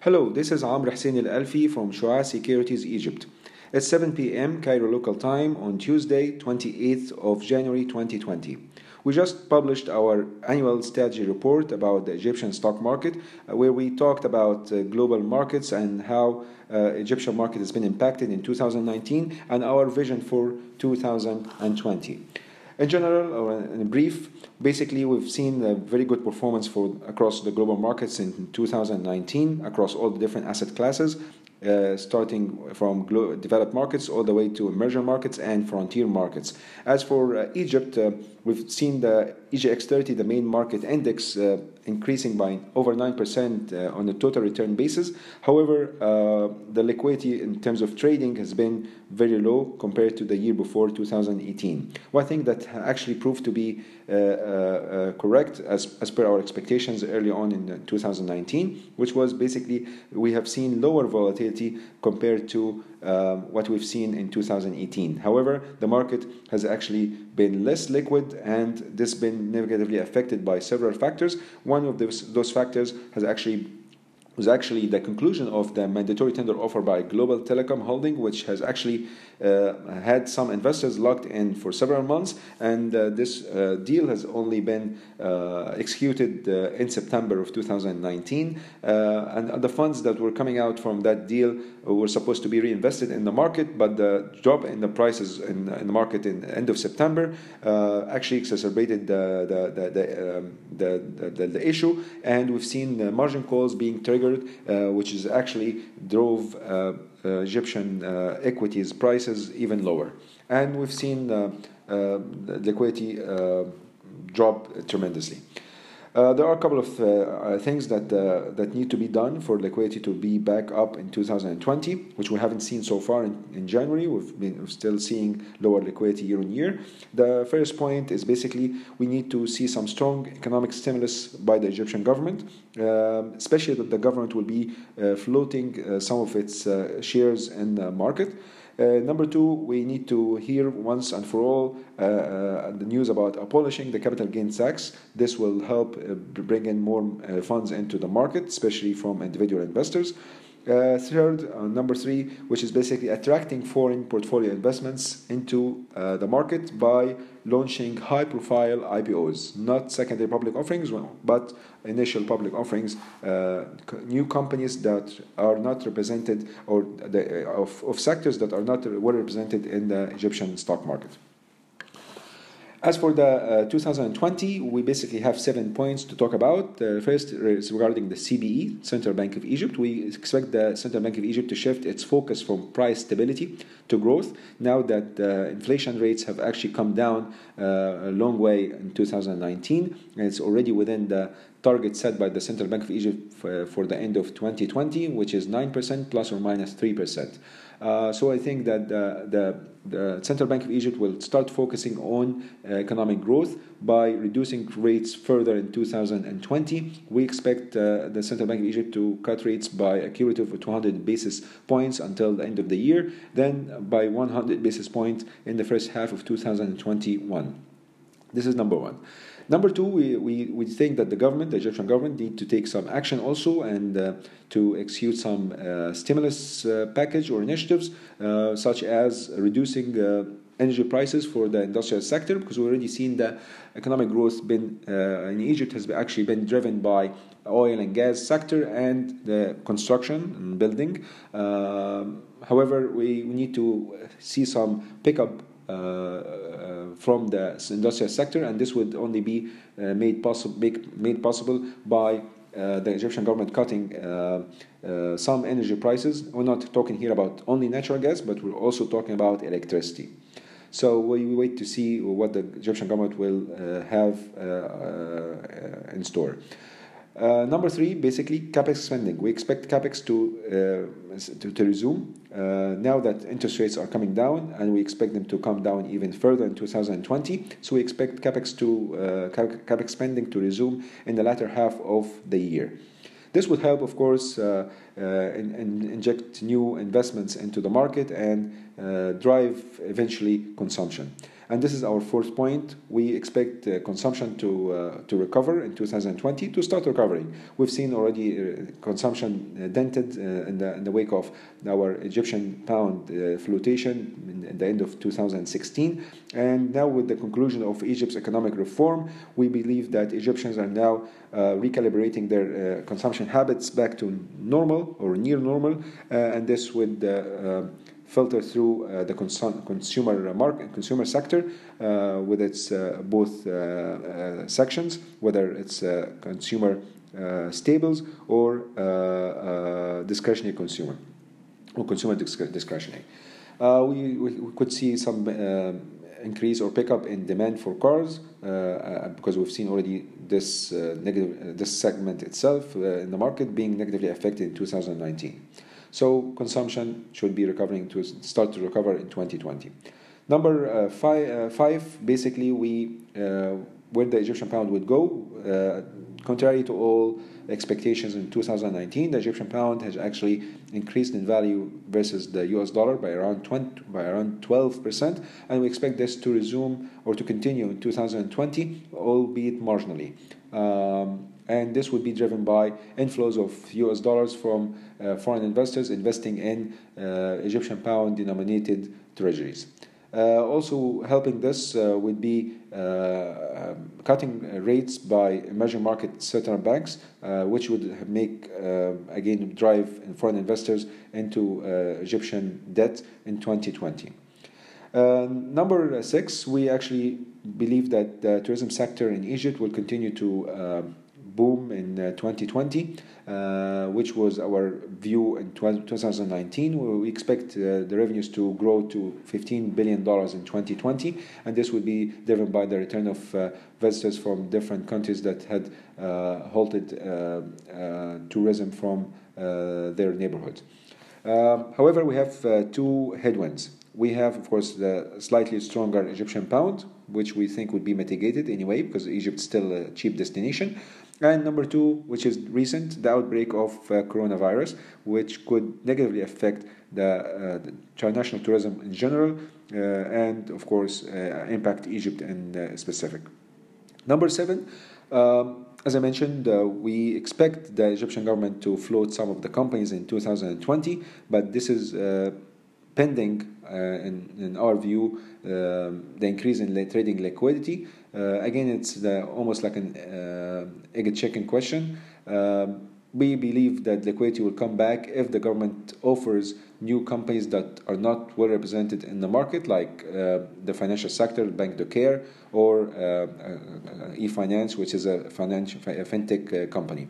Hello, this is Amr Hussein Al Alfi from SHUAA Securities Egypt. It's 7 p.m. Cairo local time on Tuesday, 28th of January 2020. We just published our annual strategy report about the Egyptian stock market, uh, where we talked about uh, global markets and how uh, Egyptian market has been impacted in 2019 and our vision for 2020. In general, or in brief, basically we've seen a very good performance for across the global markets in 2019 across all the different asset classes, uh, starting from developed markets all the way to emerging markets and frontier markets. As for uh, Egypt, uh, we've seen the EGX30, the main market index, uh, increasing by over 9% uh, on a total return basis. However, uh, the liquidity in terms of trading has been very low compared to the year before 2018. One thing that actually proved to be correct as, as per our expectations early on in 2019, which was basically we have seen lower volatility compared to um, what we've seen in 2018. However, the market has actually been less liquid and this been negatively affected by several factors. One of those, those factors has actually was actually the conclusion of the mandatory tender offer by Global Telecom Holding, which has actually uh, had some investors locked in for several months, and uh, this uh, deal has only been uh, executed uh, in September of 2019. Uh, and the funds that were coming out from that deal were supposed to be reinvested in the market, but the drop in the prices in, in the market in the end of September actually exacerbated the the the, um, the, the, the, issue, and we've seen margin calls being triggered, which is actually drove uh, Egyptian uh, equities prices even lower. And we've seen uh, liquidity drop tremendously. Uh, there are a couple of uh, things that uh, that need to be done for liquidity to be back up in 2020, which we haven't seen so far in, in January. We've been still seeing lower liquidity year on year. The first point is basically we need to see some strong economic stimulus by the Egyptian government, um, especially that the government will be floating some of its shares in the market. Uh, number two, we need to hear once and for all uh, uh, the news about abolishing the capital gains tax. This will help bring in more funds into the market, especially from individual investors. Uh, third, uh, number three, which is basically attracting foreign portfolio investments into uh, the market by launching high profile IPOs, not secondary public offerings, but initial public offerings, uh, new companies that are not represented or the, of, of sectors that are not well represented in the Egyptian stock market. As for the uh, 2020, we basically have seven points to talk about. Uh, first is regarding the CBE, Central Bank of Egypt. We expect the Central Bank of Egypt to shift its focus from price stability to growth now that uh, inflation rates have actually come down uh, a long way in 2019 and it's already within the target set by the Central Bank of Egypt for the end of 2020, which is 9% plus or minus 3%. Uh, so I think that the, the, Central Bank of Egypt will start focusing on uh, economic growth by reducing rates further in 2020. We expect uh, the Central Bank of Egypt to cut rates by a cumulative of 200 basis points until the end of the year, then by 100 basis points in the first half of 2021. This is number one. Number two, we, we, we think that the government, the Egyptian government, need to take some action also and uh, to execute some uh, stimulus uh, package or initiatives, uh, such as reducing uh, energy prices for the industrial sector, because we've already seen the economic growth been uh, in Egypt has actually been driven by oil and gas sector and the construction and building. Um, however, we, we need to see some pickup from the industrial sector, and this would only be uh, made possible made possible by uh, the Egyptian government cutting uh, uh, some energy prices. We're not talking here about only natural gas, but we're also talking about electricity. So we wait to see what the Egyptian government will have in store. Uh, number three, basically capex spending. We expect capex to uh, to, to, resume uh, now that interest rates are coming down, and we expect them to come down even further in 2020. So we expect capex to uh, capex spending to resume in the latter half of the year. This would help, of course, uh, uh, in, in inject new investments into the market and drive eventually consumption. And this is our fourth point. We expect uh, consumption to, uh, to recover in 2020, to start recovering. We've seen already uh, consumption uh, dented uh, in, the, in the wake of our Egyptian pound uh, flotation in the end of 2016. And now, with the conclusion of Egypt's economic reform, we believe that Egyptians are now recalibrating their consumption habits back to normal or near normal, and this would filter through uh, the consum- consumer market, consumer sector uh, with its uh, both sections, whether it's consumer stables or discretionary consumer or consumer discretionary. We, we, we, could see some increase or pickup in demand for cars uh, because we've seen already this uh, negative uh, this segment itself in the market being negatively affected in 2019. So consumption should be recovering to start to recover in 2020. Number uh, five, uh, five, basically, we uh, where the Egyptian pound would go, contrary to all expectations in 2019, the Egyptian pound has actually increased in value versus the US dollar by around 20, by around 12%, and we expect this to resume or to continue in 2020, albeit marginally. Um, and this would be driven by inflows of US dollars from uh, foreign investors investing in uh, Egyptian pound denominated treasuries. Uh, also helping this uh, would be uh, um, cutting rates by emerging market central banks, uh, which would make again drive foreign investors into Egyptian debt in 2020. number six, we actually believe that the tourism sector in Egypt will continue to boom in 2020, uh, uh, which was our view in 2019. We expect uh, the revenues to grow to $15 billion in 2020, and this would be driven by the return of visitors from different countries that had halted tourism from their neighborhood. Um, however, we have two headwinds we have, of course, the slightly stronger Egyptian pound, which we think would be mitigated anyway because Egypt is still a cheap destination. And number two, which is recent, the outbreak of uh, coronavirus, which could negatively affect the, uh, the international tourism in general uh, and, of course, uh, impact Egypt in uh, specific. Number seven, um, as I mentioned, uh, we expect the Egyptian government to float some of the companies in 2020, but this is pending, in, in our view, um, the increase in trading liquidity. Uh, again, it's the, almost like an uh, egg chicken question. Um, we believe that liquidity will come back if the government offers new companies that are not well represented in the market, like uh, the financial sector, Banque du Caire, or uh, uh, eFinance, which is a financial a fintech uh, company.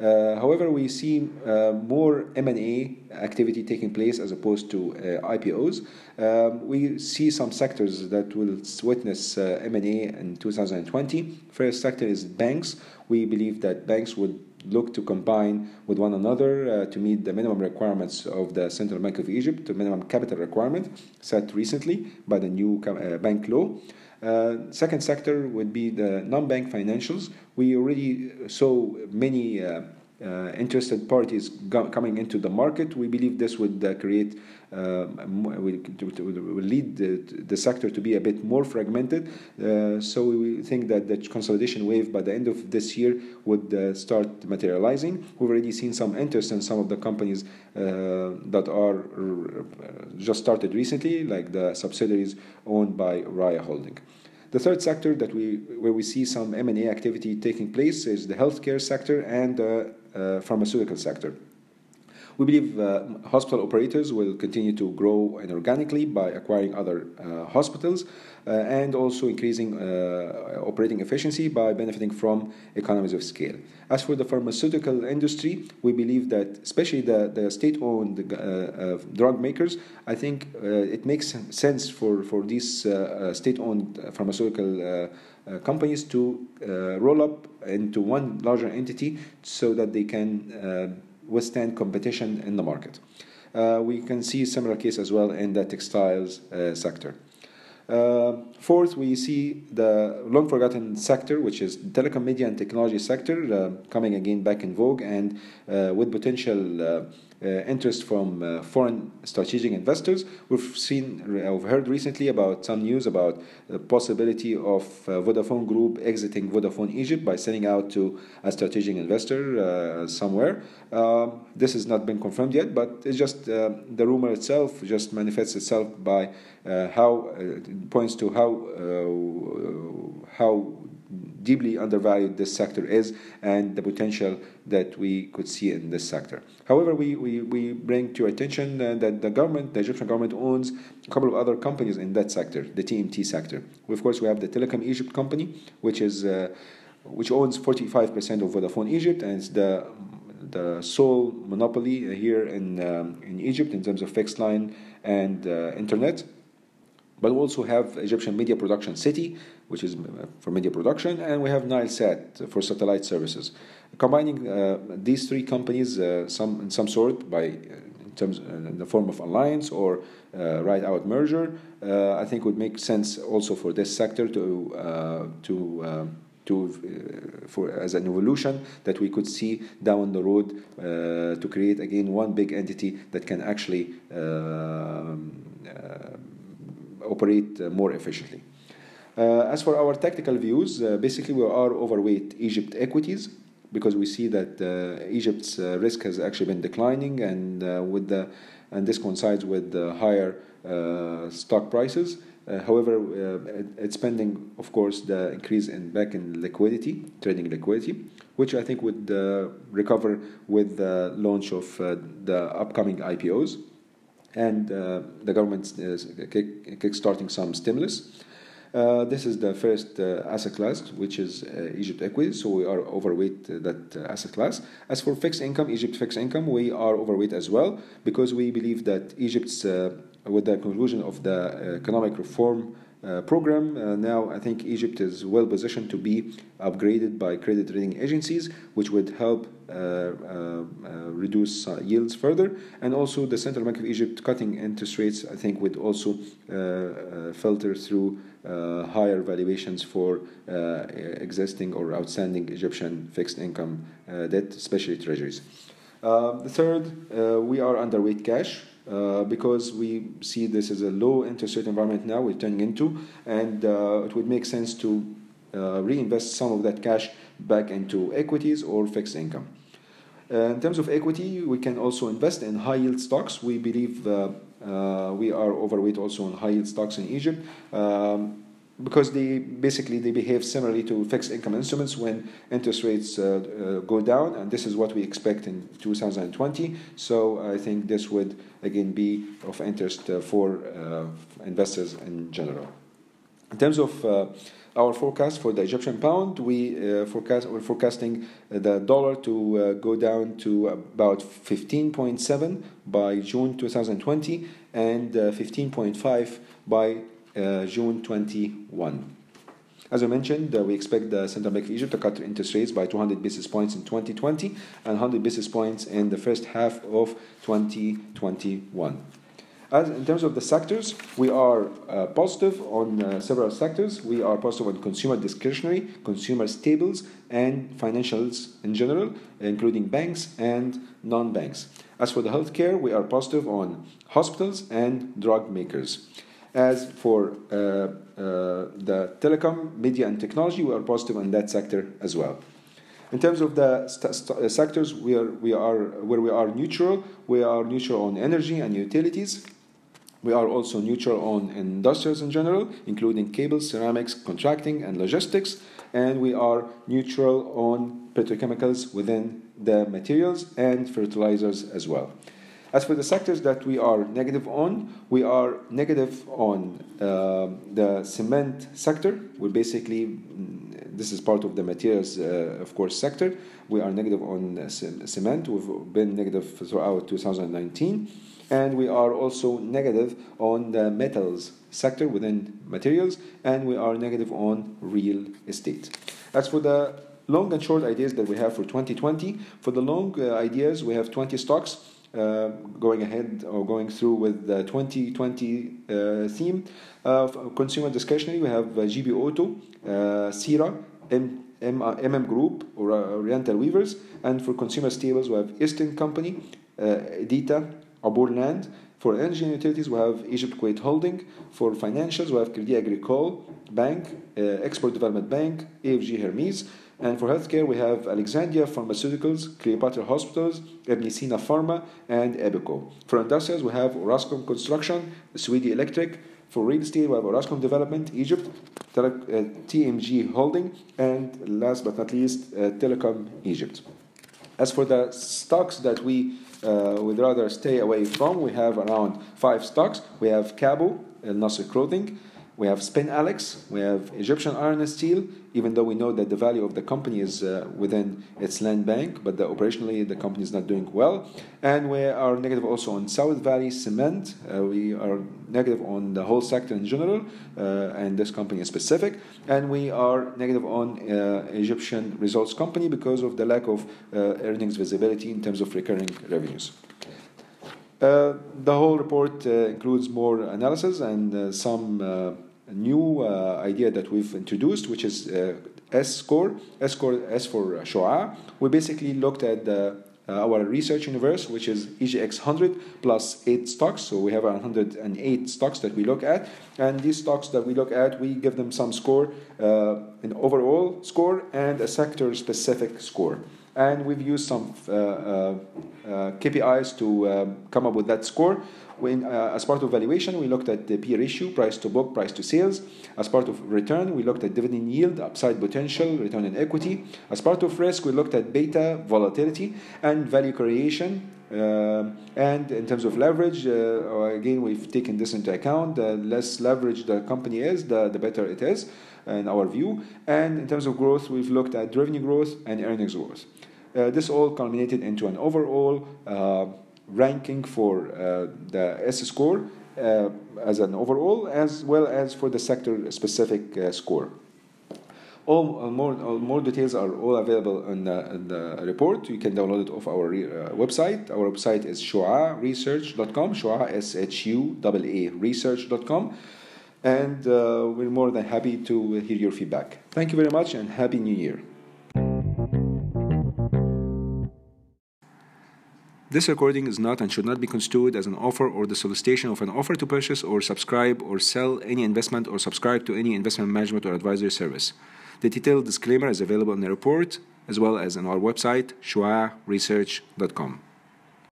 Uh, however, we see uh, more M&A activity taking place as opposed to uh, IPOs. Um, we see some sectors that will witness M&A in 2020. First sector is banks. We believe that banks would look to combine with one another uh, to meet the minimum requirements of the Central Bank of Egypt, the minimum capital requirement set recently by the new uh, bank law. Uh, second sector would be the non-bank financials. We already saw many uh, uh, interested parties coming into the market. We believe this would uh, create, uh, will, will lead the, the, sector to be a bit more fragmented. Uh, so we think that the consolidation wave by the end of this year would uh, start materializing. We've already seen some interest in some of the companies uh, that are just started recently, like the subsidiaries owned by Raya Holding. The third sector that we where we see some M&A activity taking place is the healthcare sector and the uh, pharmaceutical sector. We believe uh, hospital operators will continue to grow inorganically by acquiring other uh, hospitals uh, and also increasing uh, operating efficiency by benefiting from economies of scale. As for the pharmaceutical industry, we believe that, especially the, the state owned uh, drug makers, I think it makes sense for, for these state owned pharmaceutical companies to roll up into one larger entity so that they can withstand competition in the market. Uh, we can see similar case as well in the textiles uh, sector. Uh, fourth, we see the long forgotten sector, which is telecom, media, and technology sector, uh, coming again back in vogue and uh, with potential uh, Uh, interest from uh, foreign strategic investors. We've seen, uh, I've heard recently about some news about the possibility of uh, Vodafone Group exiting Vodafone Egypt by selling out to a strategic investor uh, somewhere. Um, this has not been confirmed yet, but it's just the rumor itself just manifests itself by how points to how how deeply undervalued this sector is and the potential that we could see in this sector. However, we, we, we bring to your attention uh, that the government, the Egyptian government, owns a couple of other companies in that sector, the TMT sector. Of course, we have the Telecom Egypt company, which is uh, which owns 45% of Vodafone Egypt and it's the the sole monopoly here in um, in Egypt in terms of fixed line and uh, internet. But we also have Egyptian Media Production City, which is uh, for media production, and we have Nilesat for satellite services. Combining uh, these three companies, uh, some in some sort, by uh, in terms uh, in the form of alliance or uh, right out merger, I think would make sense also for this sector to to to, for as an evolution that we could see down the road to create again one big entity that can actually operate uh, more efficiently. Uh, as for our tactical views, uh, basically we are overweight Egypt equities because we see that Egypt's risk has actually been declining, and with the and this coincides with the higher stock prices. Uh, however, uh, it's pending, of course, the increase in back in liquidity, trading liquidity, which I think would uh, recover with the launch of the upcoming IPOs and uh, the government is kick, kick-starting some stimulus. Uh, this is the first uh, asset class, which is uh, Egypt equity, so we are overweight that uh, asset class. As for fixed income, Egypt fixed income, we are overweight as well because we believe that Egypt's, uh, with the conclusion of the economic reform uh, program. Uh, now, I think Egypt is well positioned to be upgraded by credit rating agencies, which would help uh, uh, uh reduce uh, yields further. And also, the Central Bank of Egypt cutting interest rates, I think, would also filter through higher valuations for existing or outstanding Egyptian fixed income debt, especially treasuries. the third, we are underweight cash. Uh, because we see this as a low interest rate environment now we're turning into, and uh, it would make sense to uh, reinvest some of that cash back into equities or fixed income. Uh, in terms of equity, we can also invest in high yield stocks. We believe uh, we are overweight also on high yield stocks in Egypt. Um, because they basically they behave similarly to fixed income instruments when interest rates uh, uh, go down and this is what we expect in 2020 so i think this would again be of interest uh, for uh, investors in general. In terms of uh, our forecast for the Egyptian pound, we uh, forecast we're forecasting the dollar to go down to about 15.7 by June 2020 and 15.5 by June 21. As I mentioned, uh, we expect the Central Bank of Egypt to cut interest rates by 200 basis points in 2020 and 100 basis points in the first half of 2021. As in terms of the sectors, we are uh, positive on uh, several sectors. We are positive on consumer discretionary, consumer staples, and financials in general, including banks and non banks. As for the healthcare, we are positive on hospitals and drug makers. As for uh, uh, the telecom, media, and technology, we are positive on that sector as well. In terms of the uh, sectors we are, we are, where we are neutral, we are neutral on energy and utilities. We are also neutral on industrials in general, including cables, ceramics, contracting, and logistics. And we are neutral on petrochemicals within the materials and fertilizers as well. As for the sectors that we are negative on, we are negative on uh, the cement sector. We're basically, mm, this is part of the materials, uh, of course, sector. We are negative on cement. We've been negative throughout 2019. And we are also negative on the metals sector within materials, and we are negative on real estate. As for the long and short ideas that we have for 2020, for the long uh, ideas, we have 20 stocks uh, going ahead or going through with the 2020 uh, theme. Uh, consumer discretionary, we have GB Auto, CIRA, M, M, MM Group, or Oriental Weavers, and for consumer staples, we have Eastern Company, Edita, Obour Land. For energy and utilities, we have Egypt Kuwait Holding. For financials, we have Crédit Agricole Bank, uh, Export Development Bank, EFG Hermes. And for healthcare, we have Alexandria Pharmaceuticals, Cleopatra Hospitals, Ibn Pharma, and EIPICO. For industrials, we have Orascom Construction, Sewedy Electric. For real estate, we have Orascom Development, Egypt, Tele- uh, TMG Holding, and last but not least, uh, Telecom Egypt. As for the stocks that we uh, would rather stay away from, we have around five stocks. We have Kabo, El Nasr Clothing, we have Spin Alex, we have Egyptian Iron and Steel, even though we know that the value of the company is uh, within its land bank, but the, operationally the company is not doing well. And we are negative also on South Valley Cement. Uh, we are negative on the whole sector in general, uh, and this company is specific. And we are negative on uh, Egyptian Resorts Company because of the lack of uh, earnings visibility in terms of recurring revenues. Uh, the whole report includes more analysis and some new uh, idea that we've introduced, which is uh, S score. S score S for uh, SHUAA. We basically looked at the, our research universe, which is EGX 100 plus eight stocks. So we have 108 stocks that we look at, and these stocks that we look at, we give them some score, an overall score and a sector-specific score and we've used some uh, uh, uh, KPIs to come up with that score. When, uh, as part of valuation, we looked at the P/E ratio, price to book, price to sales. As part of return, we looked at dividend yield, upside potential, return on equity. As part of risk, we looked at beta, volatility, and value creation. Uh, and in terms of leverage, uh, again, we've taken this into account. The less leverage the company is, the, the better it is in our view. And in terms of growth, we've looked at revenue growth and earnings growth. Uh, this all culminated into an overall uh, ranking for uh, the S score uh, as an overall, as well as for the sector specific uh, score. All, uh, more, all more details are all available in the, in the report. You can download it off our website. Our website is shuaaresearch.com, shuaa, S-H-U-A-A, research.com. And we're more than happy to hear your feedback. Thank you very much and Happy New Year. This recording is not and should not be construed as an offer or the solicitation of an offer to purchase or subscribe or sell any investment or subscribe to any investment management or advisory service. The detailed disclaimer is available in the report as well as on our website, shuaaresearch.com.